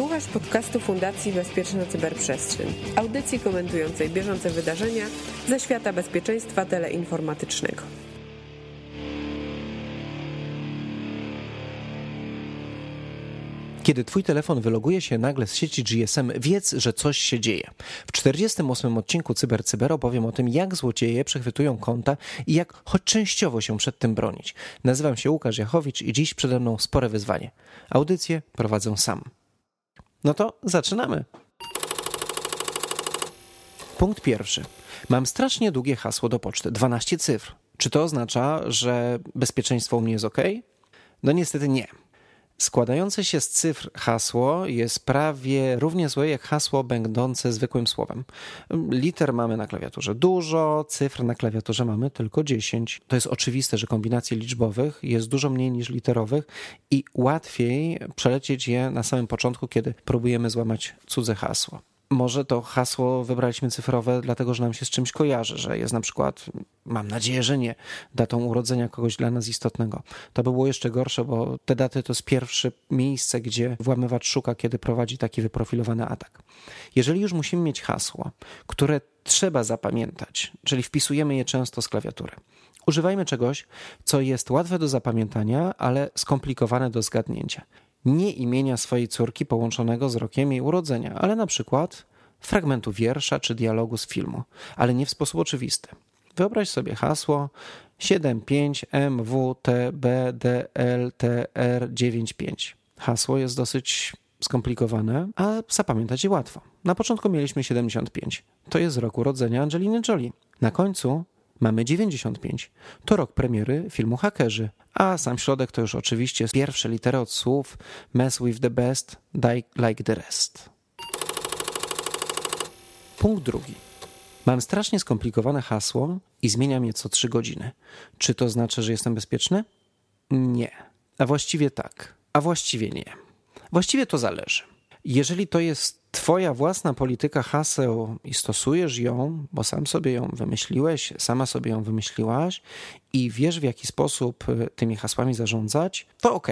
Słuchasz podcastu Fundacji Bezpieczna Cyberprzestrzeń, audycji komentującej bieżące wydarzenia ze świata bezpieczeństwa teleinformatycznego. Kiedy twój telefon wyloguje się nagle z sieci GSM, wiedz, że coś się dzieje. W 48 odcinku Cyber Cyber opowiem o tym, jak złodzieje przechwytują konta i jak choć częściowo się przed tym bronić. Nazywam się Łukasz Jachowicz i dziś przede mną spore wyzwanie. Audycję prowadzę sam. No to zaczynamy. Punkt pierwszy. Mam strasznie długie hasło do poczty 12 cyfr. Czy to oznacza, że bezpieczeństwo u mnie jest ok? No niestety nie. Składające się z cyfr hasło jest prawie równie złe jak hasło będące zwykłym słowem. Liter mamy na klawiaturze dużo, cyfr na klawiaturze mamy tylko 10. To jest oczywiste, że kombinacji liczbowych jest dużo mniej niż literowych i łatwiej przelecieć je na samym początku, kiedy próbujemy złamać cudze hasło. Może to hasło wybraliśmy cyfrowe, dlatego że nam się z czymś kojarzy, że jest na przykład, mam nadzieję, że nie, datą urodzenia kogoś dla nas istotnego. To by było jeszcze gorsze, bo te daty to jest pierwsze miejsce, gdzie włamywacz szuka, kiedy prowadzi taki wyprofilowany atak. Jeżeli już musimy mieć hasło, które trzeba zapamiętać, czyli wpisujemy je często z klawiatury, używajmy czegoś, co jest łatwe do zapamiętania, ale skomplikowane do zgadnięcia nie imienia swojej córki połączonego z rokiem jej urodzenia, ale na przykład fragmentu wiersza czy dialogu z filmu, ale nie w sposób oczywisty. Wyobraź sobie hasło 75MWTBDLTR95. Hasło jest dosyć skomplikowane, a zapamiętać je łatwo. Na początku mieliśmy 75. To jest rok urodzenia Angeliny Jolie. Na końcu mamy 95. To rok premiery filmu Hakerzy, a sam środek to już oczywiście pierwsze litery od słów Mess with the best, die like the rest. Punkt drugi. Mam strasznie skomplikowane hasło i zmieniam je co 3 godziny. Czy to znaczy, że jestem bezpieczny? Nie. A właściwie tak. A właściwie nie. Właściwie to zależy. Jeżeli to jest Twoja własna polityka haseł i stosujesz ją, bo sam sobie ją wymyśliłeś, sama sobie ją wymyśliłaś i wiesz w jaki sposób y, tymi hasłami zarządzać, to ok.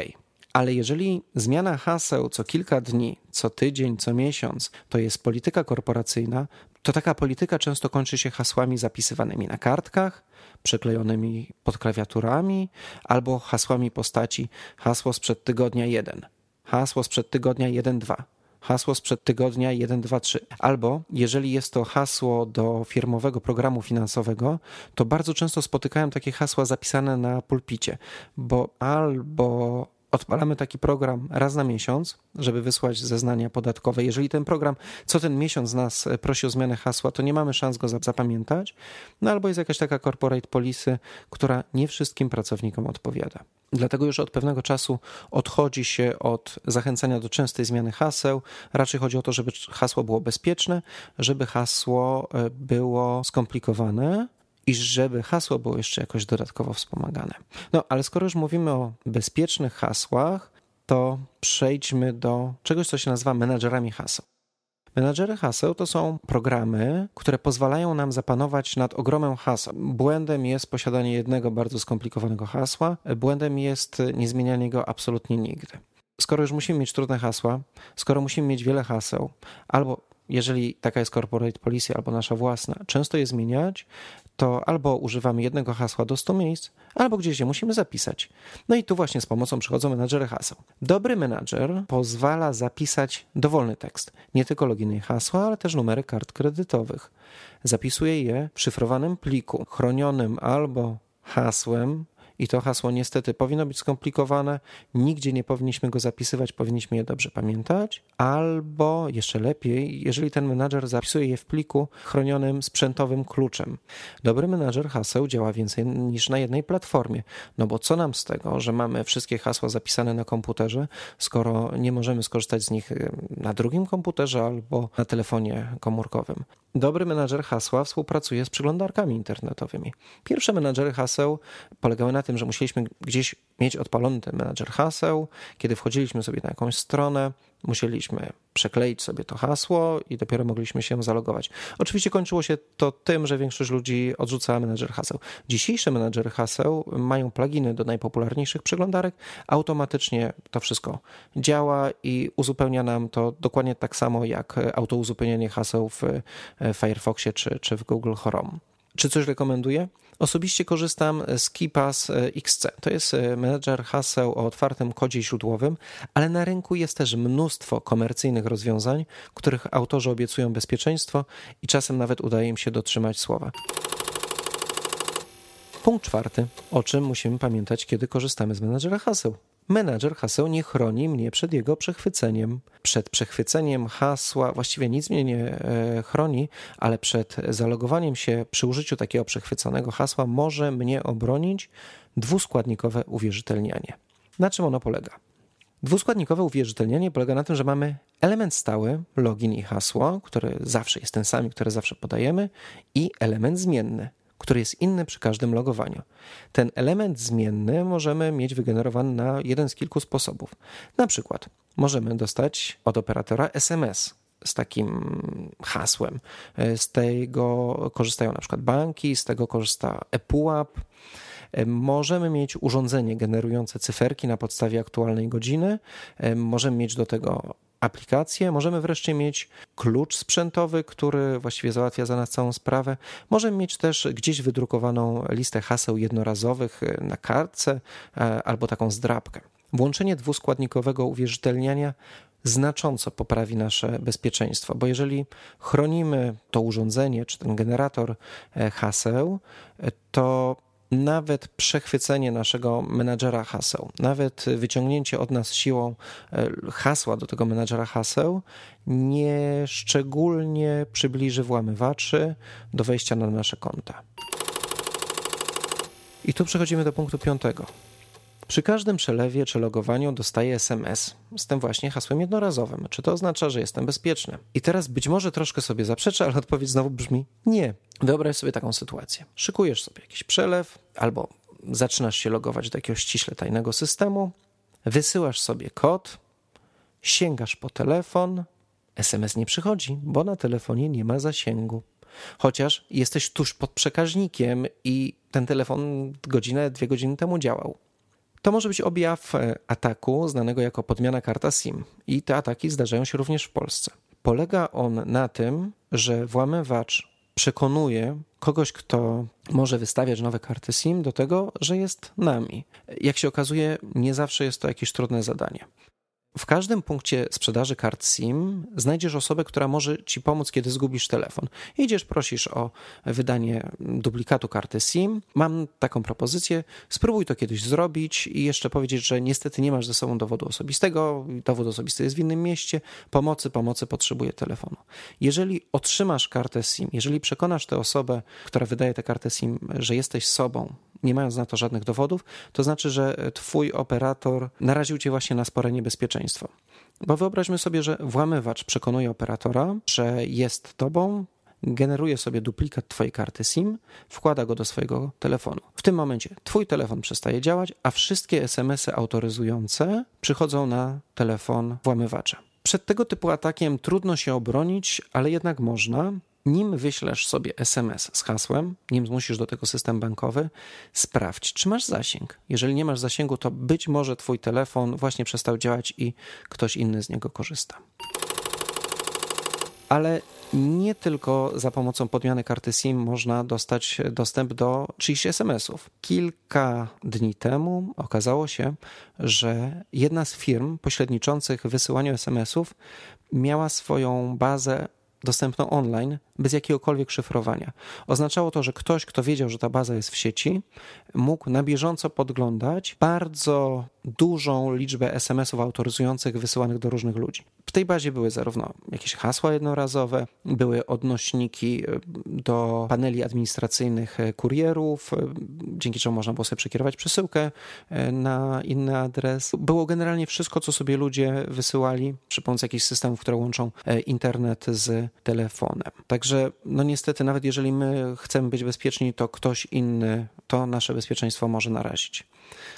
Ale jeżeli zmiana haseł co kilka dni, co tydzień, co miesiąc to jest polityka korporacyjna, to taka polityka często kończy się hasłami zapisywanymi na kartkach, przyklejonymi pod klawiaturami albo hasłami postaci hasło sprzed tygodnia 1, hasło sprzed tygodnia 1-2 hasło sprzed tygodnia 123. Albo jeżeli jest to hasło do firmowego programu finansowego, to bardzo często spotykałem takie hasła zapisane na pulpicie, bo albo odpalamy taki program raz na miesiąc, żeby wysłać zeznania podatkowe. Jeżeli ten program co ten miesiąc nas prosi o zmianę hasła, to nie mamy szans go zapamiętać. No albo jest jakaś taka corporate policy, która nie wszystkim pracownikom odpowiada. Dlatego już od pewnego czasu odchodzi się od zachęcania do częstej zmiany haseł. Raczej chodzi o to, żeby hasło było bezpieczne, żeby hasło e, było skomplikowane, i żeby hasło było jeszcze jakoś dodatkowo wspomagane. No, ale skoro już mówimy o bezpiecznych hasłach, to przejdźmy do czegoś, co się nazywa menadżerami haseł. Menadżery haseł to są programy, które pozwalają nam zapanować nad ogromem haseł. Błędem jest posiadanie jednego bardzo skomplikowanego hasła, błędem jest niezmienianie go absolutnie nigdy. Skoro już musimy mieć trudne hasła, skoro musimy mieć wiele haseł, albo jeżeli taka jest corporate policy albo nasza własna, często je zmieniać, to albo używamy jednego hasła do 100 miejsc, albo gdzieś je musimy zapisać. No i tu właśnie z pomocą przychodzą menadżery haseł. Dobry menadżer pozwala zapisać dowolny tekst, nie tylko loginy i hasła, ale też numery kart kredytowych. Zapisuje je w szyfrowanym pliku, chronionym albo hasłem, i to hasło niestety powinno być skomplikowane, nigdzie nie powinniśmy go zapisywać, powinniśmy je dobrze pamiętać, albo jeszcze lepiej, jeżeli ten menadżer zapisuje je w pliku chronionym sprzętowym kluczem. Dobry menadżer haseł działa więcej niż na jednej platformie, no bo co nam z tego, że mamy wszystkie hasła zapisane na komputerze, skoro nie możemy skorzystać z nich na drugim komputerze albo na telefonie komórkowym. Dobry menadżer hasła współpracuje z przeglądarkami internetowymi. Pierwsze menadżery haseł polegały na tym, że musieliśmy gdzieś mieć odpalony ten menadżer haseł. Kiedy wchodziliśmy sobie na jakąś stronę, musieliśmy przekleić sobie to hasło i dopiero mogliśmy się zalogować. Oczywiście kończyło się to tym, że większość ludzi odrzucała menadżer haseł. Dzisiejsze menadżery haseł mają pluginy do najpopularniejszych przeglądarek. Automatycznie to wszystko działa i uzupełnia nam to dokładnie tak samo jak autouzupełnienie haseł w Firefoxie czy, czy w Google Chrome. Czy coś rekomenduję? Osobiście korzystam z KeePass XC. To jest e, menedżer haseł o otwartym kodzie źródłowym, ale na rynku jest też mnóstwo komercyjnych rozwiązań, których autorzy obiecują bezpieczeństwo i czasem nawet udaje im się dotrzymać słowa. Punkt czwarty, o czym musimy pamiętać, kiedy korzystamy z menedżera haseł. Menadżer haseł nie chroni mnie przed jego przechwyceniem. Przed przechwyceniem hasła właściwie nic mnie nie e, chroni, ale przed zalogowaniem się przy użyciu takiego przechwyconego hasła może mnie obronić dwuskładnikowe uwierzytelnianie. Na czym ono polega? Dwuskładnikowe uwierzytelnianie polega na tym, że mamy element stały, login i hasło, który zawsze jest ten sam, który zawsze podajemy, i element zmienny, który jest inny przy każdym logowaniu. Ten element zmienny możemy mieć wygenerowany na jeden z kilku sposobów. Na przykład możemy dostać od operatora SMS z takim hasłem. Z tego korzystają na przykład banki, z tego korzysta ePUAP. Możemy mieć urządzenie generujące cyferki na podstawie aktualnej godziny. Możemy mieć do tego aplikację, możemy wreszcie mieć klucz sprzętowy, który właściwie załatwia za nas całą sprawę. Możemy mieć też gdzieś wydrukowaną listę haseł jednorazowych na kartce e, albo taką zdrabkę. Włączenie dwuskładnikowego uwierzytelniania znacząco poprawi nasze bezpieczeństwo, bo jeżeli chronimy to urządzenie czy ten generator e, haseł, e, to nawet przechwycenie naszego menadżera haseł, nawet wyciągnięcie od nas siłą e, hasła do tego menadżera haseł nie szczególnie przybliży włamywaczy do wejścia na nasze konta. I tu przechodzimy do punktu piątego. Przy każdym przelewie czy logowaniu dostaję SMS z tym właśnie hasłem jednorazowym. Czy to oznacza, że jestem bezpieczny? I teraz być może troszkę sobie zaprzeczę, ale odpowiedź znowu brzmi nie. Wyobraź sobie taką sytuację. Szykujesz sobie jakiś przelew albo zaczynasz się logować do jakiegoś ściśle tajnego systemu, wysyłasz sobie kod, sięgasz po telefon, SMS nie przychodzi, bo na telefonie nie ma zasięgu. Chociaż jesteś tuż pod przekaźnikiem i ten telefon godzinę, dwie godziny temu działał. To może być objaw e, ataku znanego jako podmiana karta SIM i te ataki zdarzają się również w Polsce. Polega on na tym, że włamywacz przekonuje kogoś, kto może wystawiać nowe karty SIM do tego, że jest nami. Jak się okazuje, nie zawsze jest to jakieś trudne zadanie. W każdym punkcie sprzedaży kart SIM znajdziesz osobę, która może ci pomóc, kiedy zgubisz telefon. Idziesz, prosisz o wydanie duplikatu karty SIM. Mam taką propozycję, spróbuj to kiedyś zrobić i jeszcze powiedzieć, że niestety nie masz ze sobą dowodu osobistego, dowód osobisty jest w innym mieście, pomocy, pomocy potrzebuje telefonu. Jeżeli otrzymasz kartę SIM, jeżeli przekonasz tę osobę, która wydaje tę kartę SIM, że jesteś sobą, nie mając na to żadnych dowodów, to znaczy, że twój operator naraził cię właśnie na spore niebezpieczeństwo. Bo wyobraźmy sobie, że włamywacz przekonuje operatora, że jest tobą, generuje sobie duplikat twojej karty SIM, wkłada go do swojego telefonu. W tym momencie twój telefon przestaje działać, a wszystkie SMS-y autoryzujące przychodzą na telefon włamywacza. Przed tego typu atakiem trudno się obronić, ale jednak można nim wyślesz sobie SMS z hasłem, nim zmusisz do tego system bankowy, sprawdź, czy masz zasięg. Jeżeli nie masz zasięgu, to być może twój telefon właśnie przestał działać i ktoś inny z niego korzysta. Ale nie tylko za pomocą podmiany karty SIM można dostać dostęp do czyichś SMS-ów. Kilka dni temu okazało się, że jedna z firm pośredniczących w wysyłaniu SMS-ów miała swoją bazę dostępną online bez jakiegokolwiek szyfrowania. Oznaczało to, że ktoś, kto wiedział, że ta baza jest w sieci, mógł na bieżąco podglądać bardzo dużą liczbę SMS-ów autoryzujących wysyłanych do różnych ludzi. W tej bazie były zarówno jakieś hasła jednorazowe, były odnośniki e, do paneli administracyjnych e, kurierów, e, dzięki czemu można było sobie przekierować przesyłkę na inny adres. Było generalnie wszystko, co sobie ludzie wysyłali przy pomocy jakichś systemów, które łączą internet z telefonem. Także Także, no niestety, nawet jeżeli my chcemy być bezpieczni, to ktoś inny to nasze bezpieczeństwo może narazić.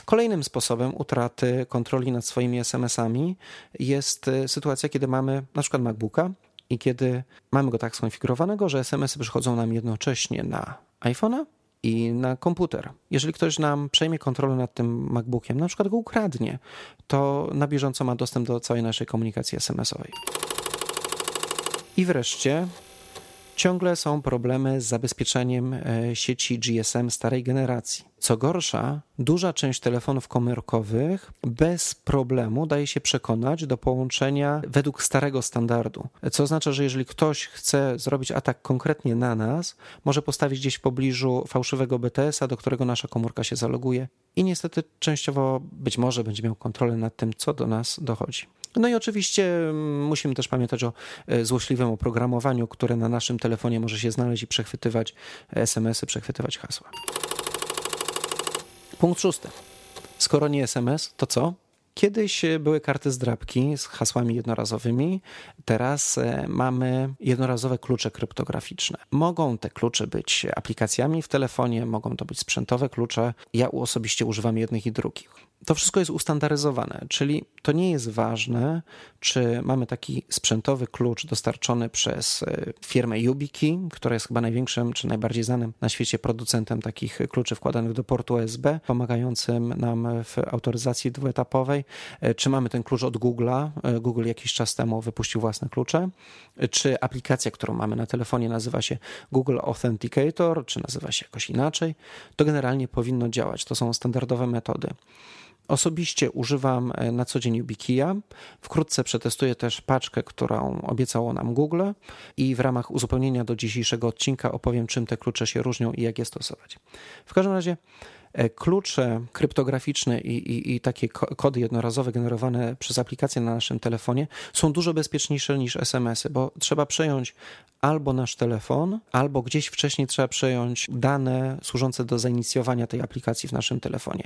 Kolejnym sposobem utraty kontroli nad swoimi SMS-ami jest e, sytuacja, kiedy mamy na przykład MacBooka i kiedy mamy go tak skonfigurowanego, że SMS-y przychodzą nam jednocześnie na iPhone'a i na komputer. Jeżeli ktoś nam przejmie kontrolę nad tym MacBookiem, na przykład go ukradnie, to na bieżąco ma dostęp do całej naszej komunikacji SMS-owej. I wreszcie ciągle są problemy z zabezpieczeniem e, sieci GSM starej generacji. Co gorsza, duża część telefonów komórkowych bez problemu daje się przekonać do połączenia według starego standardu. Co oznacza, że jeżeli ktoś chce zrobić atak konkretnie na nas, może postawić gdzieś w pobliżu fałszywego BTS-a, do którego nasza komórka się zaloguje i niestety częściowo być może będzie miał kontrolę nad tym, co do nas dochodzi. No i oczywiście mm, musimy też pamiętać o e, złośliwym oprogramowaniu, które na naszym telefonie może się znaleźć i przechwytywać SMS-y, przechwytywać hasła. Punkt szósty. Skoro nie SMS, to co? Kiedyś e, były karty zdrabki z hasłami jednorazowymi, teraz e, mamy jednorazowe klucze kryptograficzne. Mogą te klucze być aplikacjami w telefonie, mogą to być sprzętowe klucze. Ja osobiście używam jednych i drugich to wszystko jest ustandaryzowane, czyli to nie jest ważne, czy mamy taki sprzętowy klucz dostarczony przez e, firmę YubiKey, która jest chyba największym czy najbardziej znanym na świecie producentem takich kluczy wkładanych do portu USB, pomagającym nam w autoryzacji dwuetapowej, e, czy mamy ten klucz od Google'a. E, Google jakiś czas temu wypuścił własne klucze, czy aplikacja, którą mamy na telefonie nazywa się Google Authenticator, czy nazywa się jakoś inaczej, to generalnie powinno działać. To są standardowe metody. Osobiście używam e, na co dzień YubiKeya. Wkrótce przetestuję też paczkę, którą obiecało nam Google i w ramach uzupełnienia do dzisiejszego odcinka opowiem, czym te klucze się różnią i jak je stosować. W każdym razie E, klucze kryptograficzne i, i, i, takie kody jednorazowe generowane przez aplikację na naszym telefonie są dużo bezpieczniejsze niż SMS-y, bo trzeba przejąć albo nasz telefon, albo gdzieś wcześniej trzeba przejąć dane służące do zainicjowania tej aplikacji w naszym telefonie.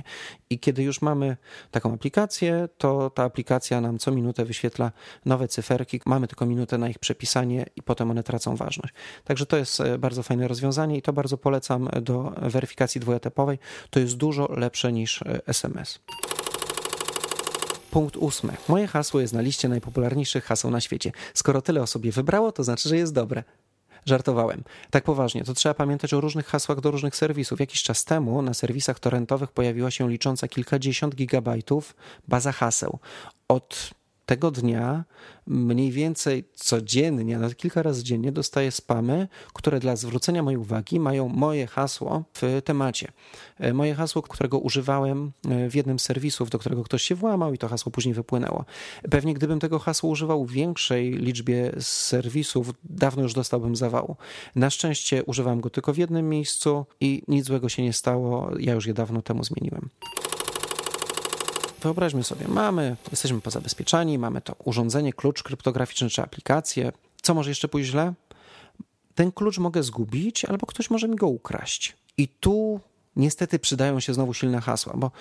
I kiedy już mamy taką aplikację, to ta aplikacja nam co minutę wyświetla nowe cyferki. Mamy tylko minutę na ich przepisanie i potem one tracą ważność. Także to jest e, bardzo fajne rozwiązanie i to bardzo polecam do weryfikacji dwuetapowej to jest dużo lepsze niż SMS. Punkt ósmy. Moje hasło jest na liście najpopularniejszych haseł na świecie. Skoro tyle osób je wybrało, to znaczy, że jest dobre. Żartowałem. Tak poważnie, to trzeba pamiętać o różnych hasłach do różnych serwisów. Jakiś czas temu na serwisach torrentowych pojawiła się licząca kilkadziesiąt gigabajtów baza haseł. Od tego dnia mniej więcej codziennie, nawet kilka razy dziennie dostaję spamy, które dla zwrócenia mojej uwagi mają moje hasło w temacie. E, moje hasło, którego używałem e, w jednym z serwisów, do którego ktoś się włamał i to hasło później wypłynęło. Pewnie gdybym tego hasła używał w większej liczbie serwisów, dawno już dostałbym zawału. Na szczęście używałem go tylko w jednym miejscu i nic złego się nie stało. Ja już je dawno temu zmieniłem wyobraźmy sobie, mamy, jesteśmy pozabezpieczani, mamy to urządzenie, klucz kryptograficzny czy aplikację. Co może jeszcze pójść źle? Ten klucz mogę zgubić, albo ktoś może mi go ukraść. I tu niestety przydają się znowu silne hasła, bo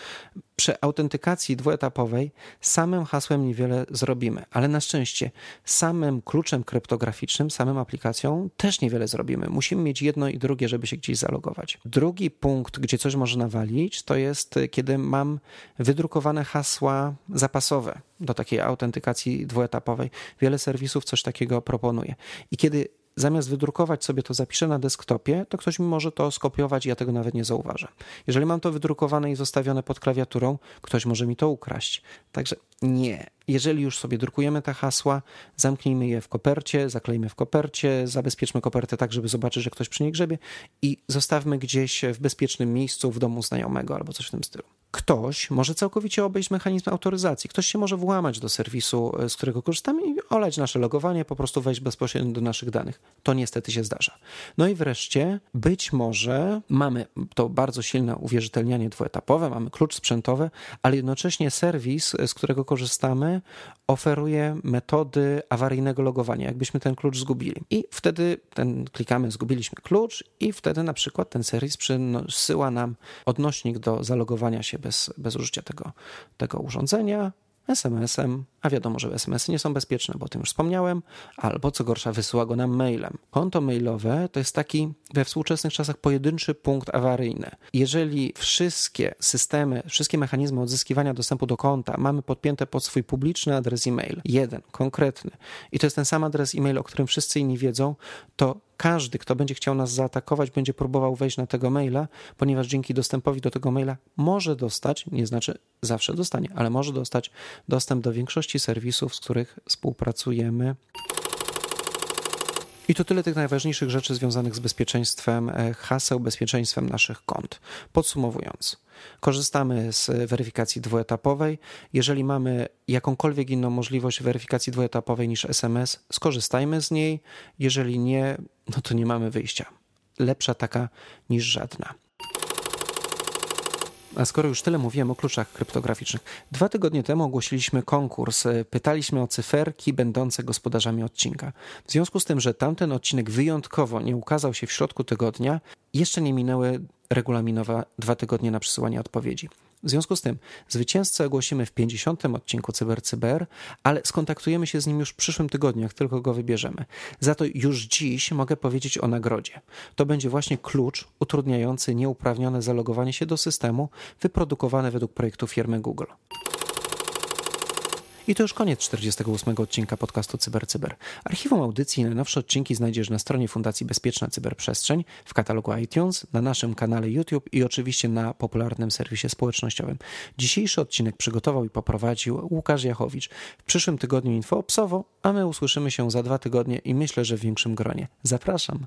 przy autentykacji dwuetapowej samym hasłem niewiele zrobimy, ale na szczęście samym kluczem kryptograficznym, samym aplikacją też niewiele zrobimy. Musimy mieć jedno i drugie, żeby się gdzieś zalogować. Drugi punkt, gdzie coś może nawalić, to jest kiedy mam wydrukowane hasła zapasowe do takiej autentykacji dwuetapowej. Wiele serwisów coś takiego proponuje. I kiedy zamiast wydrukować sobie to zapiszę na desktopie, to ktoś mi może to skopiować i ja tego nawet nie zauważę. Jeżeli mam to wydrukowane i zostawione pod klawiaturą, ktoś może mi to ukraść. Także nie. Jeżeli już sobie drukujemy te hasła, zamknijmy je w kopercie, zaklejmy w kopercie, zabezpieczmy kopertę tak, żeby zobaczyć, że ktoś przy niej grzebie i zostawmy gdzieś w bezpiecznym miejscu w domu znajomego albo coś w tym stylu ktoś może całkowicie obejść mechanizm autoryzacji. Ktoś się może włamać do serwisu, e, z którego korzystamy i olać nasze logowanie, po prostu wejść bezpośrednio do naszych danych. To niestety się zdarza. No i wreszcie, być może mamy to bardzo silne uwierzytelnianie dwuetapowe, mamy klucz sprzętowy, ale jednocześnie serwis, e, z którego korzystamy, oferuje metody awaryjnego logowania, jakbyśmy ten klucz zgubili. I wtedy ten klikamy, zgubiliśmy klucz, i wtedy na przykład ten serwis przysyła nam odnośnik do zalogowania się bez, bez użycia tego, tego urządzenia SMS-em, a wiadomo, że SMS-y nie są bezpieczne, bo o tym już wspomniałem, albo co gorsza, wysyła go nam mailem. Konto mailowe to jest taki we współczesnych czasach pojedynczy punkt awaryjny. Jeżeli wszystkie systemy, wszystkie mechanizmy odzyskiwania dostępu do konta mamy podpięte pod swój publiczny adres e-mail, jeden, konkretny, i to jest ten sam adres e-mail, o którym wszyscy inni wiedzą, to każdy, kto będzie chciał nas zaatakować, będzie próbował wejść na tego maila, ponieważ dzięki dostępowi do tego maila może dostać, nie znaczy zawsze dostanie, ale może dostać dostęp do większości serwisów, z których współpracujemy. I to tyle tych najważniejszych rzeczy związanych z bezpieczeństwem e, haseł, bezpieczeństwem naszych kont. Podsumowując, korzystamy z weryfikacji dwuetapowej. Jeżeli mamy jakąkolwiek inną możliwość weryfikacji dwuetapowej niż SMS, skorzystajmy z niej. Jeżeli nie, no to nie mamy wyjścia. Lepsza taka niż żadna. A skoro już tyle mówiłem o kluczach kryptograficznych, dwa tygodnie temu ogłosiliśmy konkurs. Pytaliśmy o cyferki będące gospodarzami odcinka. W związku z tym, że tamten odcinek wyjątkowo nie ukazał się w środku tygodnia, jeszcze nie minęły regulaminowe dwa tygodnie na przesyłanie odpowiedzi. W związku z tym zwycięzcę ogłosimy w 50. odcinku CyberCyber, ale skontaktujemy się z nim już w przyszłym tygodniu, jak tylko go wybierzemy. Za to już dziś mogę powiedzieć o nagrodzie. To będzie właśnie klucz utrudniający nieuprawnione zalogowanie się do systemu wyprodukowany według projektu firmy Google. I to już koniec 48 odcinka podcastu CyberCyber. Archiwum audycji i najnowsze odcinki znajdziesz na stronie Fundacji Bezpieczna Cyberprzestrzeń, w katalogu iTunes, na naszym kanale YouTube i oczywiście na popularnym serwisie społecznościowym. Dzisiejszy odcinek przygotował i poprowadził Łukasz Jachowicz. W przyszłym tygodniu info obsowo, a my usłyszymy się za dwa tygodnie i myślę, że w większym gronie. Zapraszam.